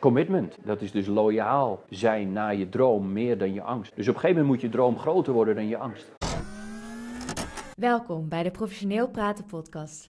Commitment, dat is dus loyaal zijn naar je droom meer dan je angst. Dus op een gegeven moment moet je droom groter worden dan je angst. Welkom bij de Professioneel Praten podcast.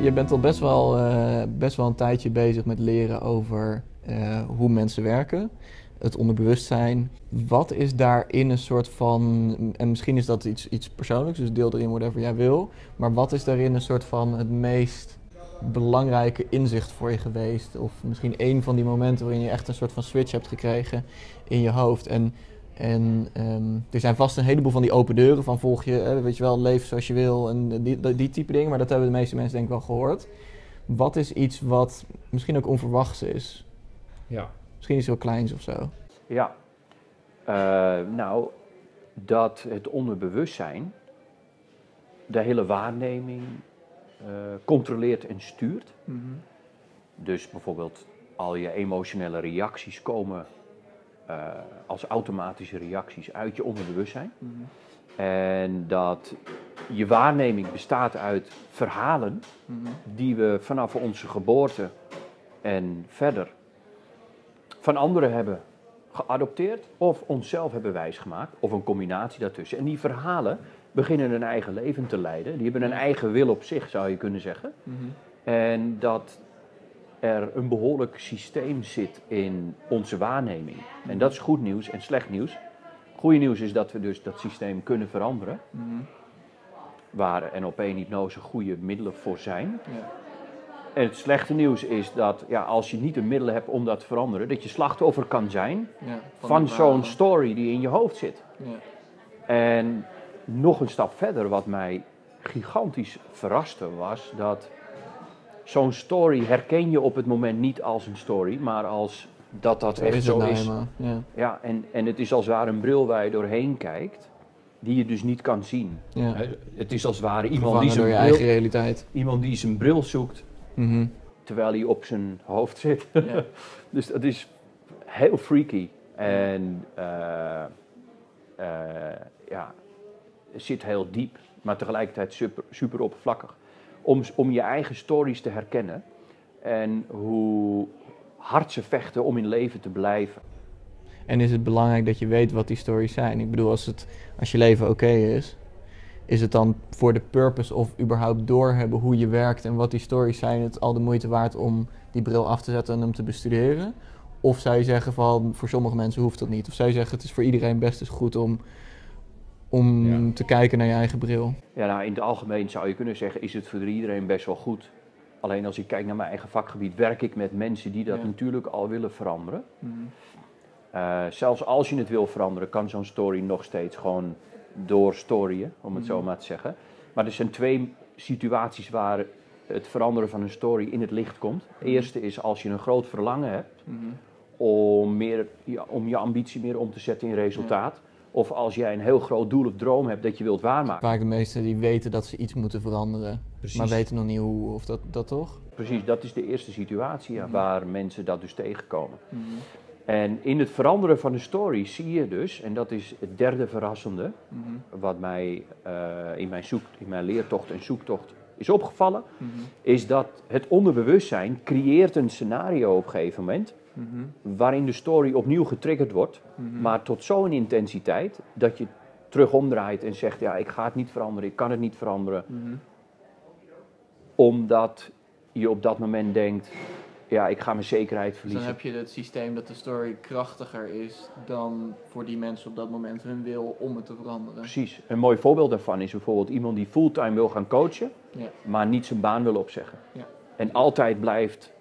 Je bent al best wel, eh, best wel een tijdje bezig met leren over eh, hoe mensen werken, het onderbewustzijn. Wat is daarin een soort van, en misschien is dat iets, iets persoonlijks, dus deel erin whatever jij wil, maar wat is daarin een soort van het meest belangrijke inzicht voor je geweest? Of misschien één van die momenten waarin je echt een soort van switch hebt gekregen in je hoofd. En, en ehm, er zijn vast een heleboel van die open deuren van volg je, weet je wel, leef zoals je wil en die, die type dingen, maar dat hebben de meeste mensen denk ik wel gehoord. Wat is iets wat misschien ook onverwachts is? Ja. Misschien iets heel kleins of zo. Ja, Eh, nou, dat het onderbewustzijn de hele waarneming eh, controleert en stuurt. Dus bijvoorbeeld al je emotionele reacties komen eh, als automatische reacties uit je onderbewustzijn. En dat je waarneming bestaat uit verhalen die we vanaf onze geboorte en verder van anderen hebben geadopteerd of onszelf hebben wijsgemaakt, of een combinatie daartussen. En die verhalen beginnen een eigen leven te leiden. Die hebben een eigen wil op zich, zou je kunnen zeggen. En dat er een behoorlijk systeem zit in onze waarneming. En dat is goed nieuws en slecht nieuws. Goede nieuws is dat we dus dat systeem kunnen veranderen. Waar NLP-hypnose goede middelen voor zijn. Ja. En het slechte nieuws is dat ja, als je niet de middelen hebt om dat te veranderen, dat je slachtoffer kan zijn Ja, van zo'n story die in je hoofd zit. Ja. En nog een stap verder, wat mij gigantisch verraste, was dat zo'n story herken je op het moment niet als een story, maar als dat dat echt zo nou is. Ja. Ja, en, en het is als het ware een bril waar je doorheen kijkt, die je dus niet kan zien. Ja. Het is als het ware iemand die, zijn bril, eigen realiteit. iemand die zijn bril zoekt Mhm. terwijl hij op zijn hoofd zit. Ja. dus dat is heel freaky. En eh, eh, ja, het zit heel diep, maar tegelijkertijd super, super oppervlakkig. Om, om je eigen stories te herkennen en hoe hard ze vechten om in leven te blijven. En is het belangrijk dat je weet wat die stories zijn? Ik bedoel, als, het, als je leven oké is, is het dan voor de purpose of überhaupt doorhebben hoe je werkt en wat die stories zijn, het al de moeite waard om die bril af te zetten en hem te bestuderen? Of zou je zeggen van voor sommige mensen hoeft dat niet? Of zou je zeggen het is voor iedereen best eens goed om, om Ja. te kijken naar je eigen bril? Ja, nou, in het algemeen zou je kunnen zeggen, is het voor iedereen best wel goed. Alleen als ik kijk naar mijn eigen vakgebied, werk ik met mensen die dat Ja. natuurlijk al willen veranderen. Eh, zelfs als je het wil veranderen, kan zo'n story nog steeds gewoon doorstoryen, om het zo maar te zeggen. Maar er zijn twee situaties waar het veranderen van een story in het licht komt. De eerste is als je een groot verlangen hebt om, meer, ja, om je ambitie meer om te zetten in resultaat. Of als jij een heel groot doel of droom hebt dat je wilt waarmaken. Vaak de meesten die weten dat ze iets moeten veranderen, Precies. maar weten nog niet hoe of dat, dat toch? Precies, dat is de eerste situatie ja, waar mensen dat dus tegenkomen. En in het veranderen van de story zie je dus, en dat is het derde verrassende, wat mij eh, in, mijn zoek, in mijn leertocht en zoektocht is opgevallen, is dat het onderbewustzijn creëert een scenario op een gegeven moment, waarin de story opnieuw getriggerd wordt, maar tot zo'n intensiteit dat je terug omdraait en zegt, ja, ik ga het niet veranderen, ik kan het niet veranderen, omdat je op dat moment denkt, ja, ik ga mijn zekerheid Dus dan verliezen. heb je het systeem dat de story krachtiger is dan voor die mensen op dat moment hun wil om het te veranderen. Precies. Een mooi voorbeeld daarvan is bijvoorbeeld iemand die fulltime wil gaan coachen, Ja, maar niet zijn baan wil opzeggen. Ja. En altijd blijft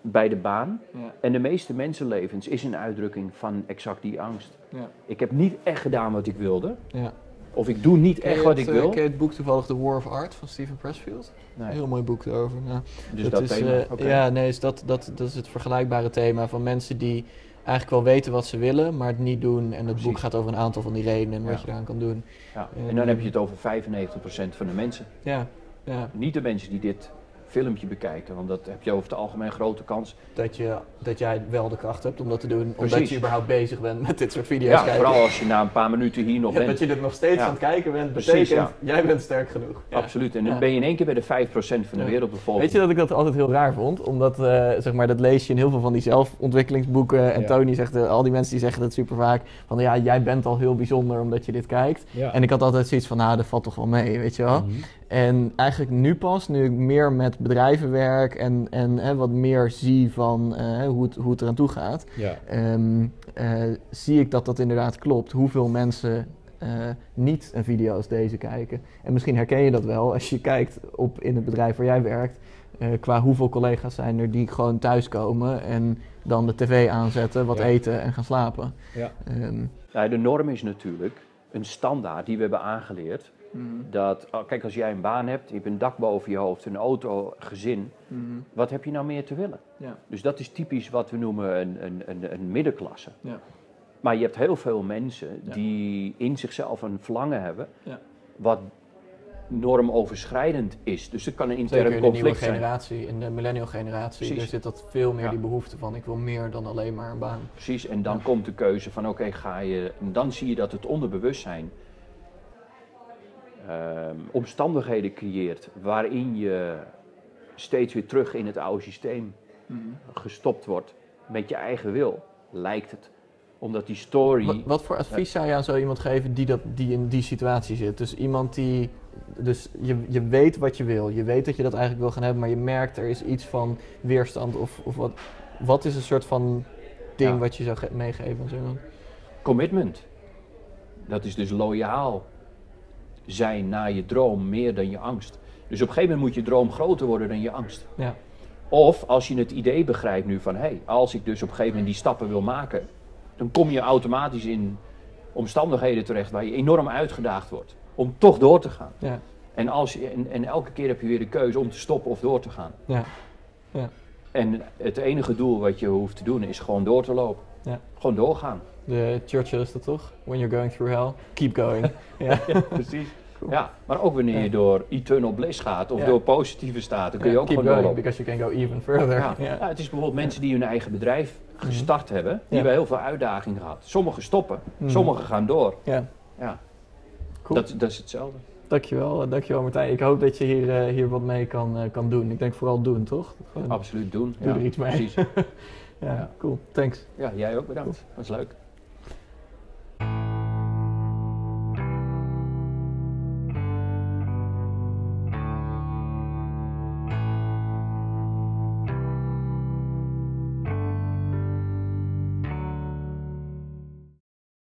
bij de baan. ja, En de meeste mensenlevens is een uitdrukking van exact die angst. ja. Ik heb niet echt gedaan wat ik wilde, ja. Of ik doe niet echt wat het, ik eh, wil. ken je het boek toevallig The War of Art van Steven Pressfield? Nee. Heel mooi boek daarover. Ja. Dus dat, is, thema. eh. Ja, nee, is dat, dat, dat is het vergelijkbare thema van mensen die eigenlijk wel weten wat ze willen, maar het niet doen. En het boek gaat over een aantal van die redenen en wat je daaraan kan doen. Ja. eh, En dan heb je het over 95% van de mensen. Ja, ja, Niet de mensen die dit filmpje bekijken. Want dat heb je over het algemeen grote kans. Dat, je, dat jij wel de kracht hebt om dat te doen, omdat je überhaupt bezig bent met dit soort video's Ja, kijken. vooral als je na een paar minuten hier nog Ja, bent. dat je dit nog steeds Ja. aan het kijken bent, Precies, betekent jij bent sterk genoeg. Ja. Absoluut. En dan Ja. ben je in één keer bij de 5% van de Ja. wereldbevolking. Weet je dat ik dat altijd heel raar vond? Omdat, eh, zeg maar, dat lees je in heel veel van die zelfontwikkelingsboeken. En Ja. Tony zegt, eh, al die mensen die zeggen dat super vaak. Van ja, jij bent al heel bijzonder omdat je dit kijkt. Ja. En ik had altijd zoiets van, nou, dat valt toch wel mee, weet je wel. Mhm. En eigenlijk nu pas, nu ik meer met bedrijven werk en, en hè, wat meer zie van eh, hoe, het, hoe het eraan toe gaat, Ja. ehm, eh, zie ik dat dat inderdaad klopt. Hoeveel mensen eh, niet een video als deze kijken. En misschien herken je dat wel als je kijkt op in het bedrijf waar jij werkt. eh, qua hoeveel collega's zijn er die gewoon thuiskomen en dan de tv aanzetten, wat Ja. eten en gaan slapen. Ja. Ehm, Nou, de norm is natuurlijk een standaard die we hebben aangeleerd. Mhm, Dat, oh, kijk, als jij een baan hebt, je hebt een dak boven je hoofd, een auto, gezin. mhm, Wat heb je nou meer te willen? ja, Dus dat is typisch wat we noemen een, een, een, een middenklasse. ja, Maar je hebt heel veel mensen Ja. die in zichzelf een verlangen hebben, Ja. wat normoverschrijdend is. Dus het kan een intern Zeker in de nieuwe conflict zijn. generatie, in de millennial generatie, Precies. er zit dat veel meer Ja. die behoefte van ik wil meer dan alleen maar een baan. Precies, en dan Ja. komt de keuze van oké, ga je. En dan zie je dat het onderbewustzijn ehm, omstandigheden creëert waarin je steeds weer terug in het oude systeem gestopt wordt met je eigen wil, lijkt het. Omdat die story. Wat, wat voor advies zou je aan zo iemand geven die, dat, die in die situatie zit? Dus iemand die, dus je, je weet wat je wil, je weet dat je dat eigenlijk wil gaan hebben, maar je merkt er is iets van weerstand of, of wat. Wat is een soort van ding Ja. wat je zou ge- meegeven aan zo iemand? Commitment. Dat is dus loyaal zijn naar je droom meer dan je angst. Dus op een gegeven moment moet je droom groter worden dan je angst. Ja, Of als je het idee begrijpt nu van hé, hey, als ik dus op een gegeven moment die stappen wil maken, dan kom je automatisch in omstandigheden terecht waar je enorm uitgedaagd wordt om toch door te gaan. ja, En, als je, en, en elke keer heb je weer de keuze om te stoppen of door te gaan. ja, En het enige doel wat je hoeft te doen is gewoon door te lopen. Ja. Gewoon doorgaan. de Churchill is dat toch? When you're going through hell, keep going. ja. Precies. Ja, maar ook wanneer je door eternal bliss gaat of door positieve staten, kun je ook keep gewoon going, because you can go even further. Ja. Het is bijvoorbeeld mensen die hun eigen bedrijf gestart hebben, die hebben heel veel uitdagingen gehad. Sommigen stoppen, Mhm. sommigen gaan door. ja. Ja, Cool. dat, dat is hetzelfde. Dankjewel, eh, dankjewel Martijn. Ik hoop dat je hier, eh, hier wat mee kan, eh, kan doen. Ik denk vooral doen, toch? Gewoon, Absoluut doen. Doe ja, er iets mee. Precies. ja, cool. Thanks. Ja, jij ook bedankt. Dat was leuk.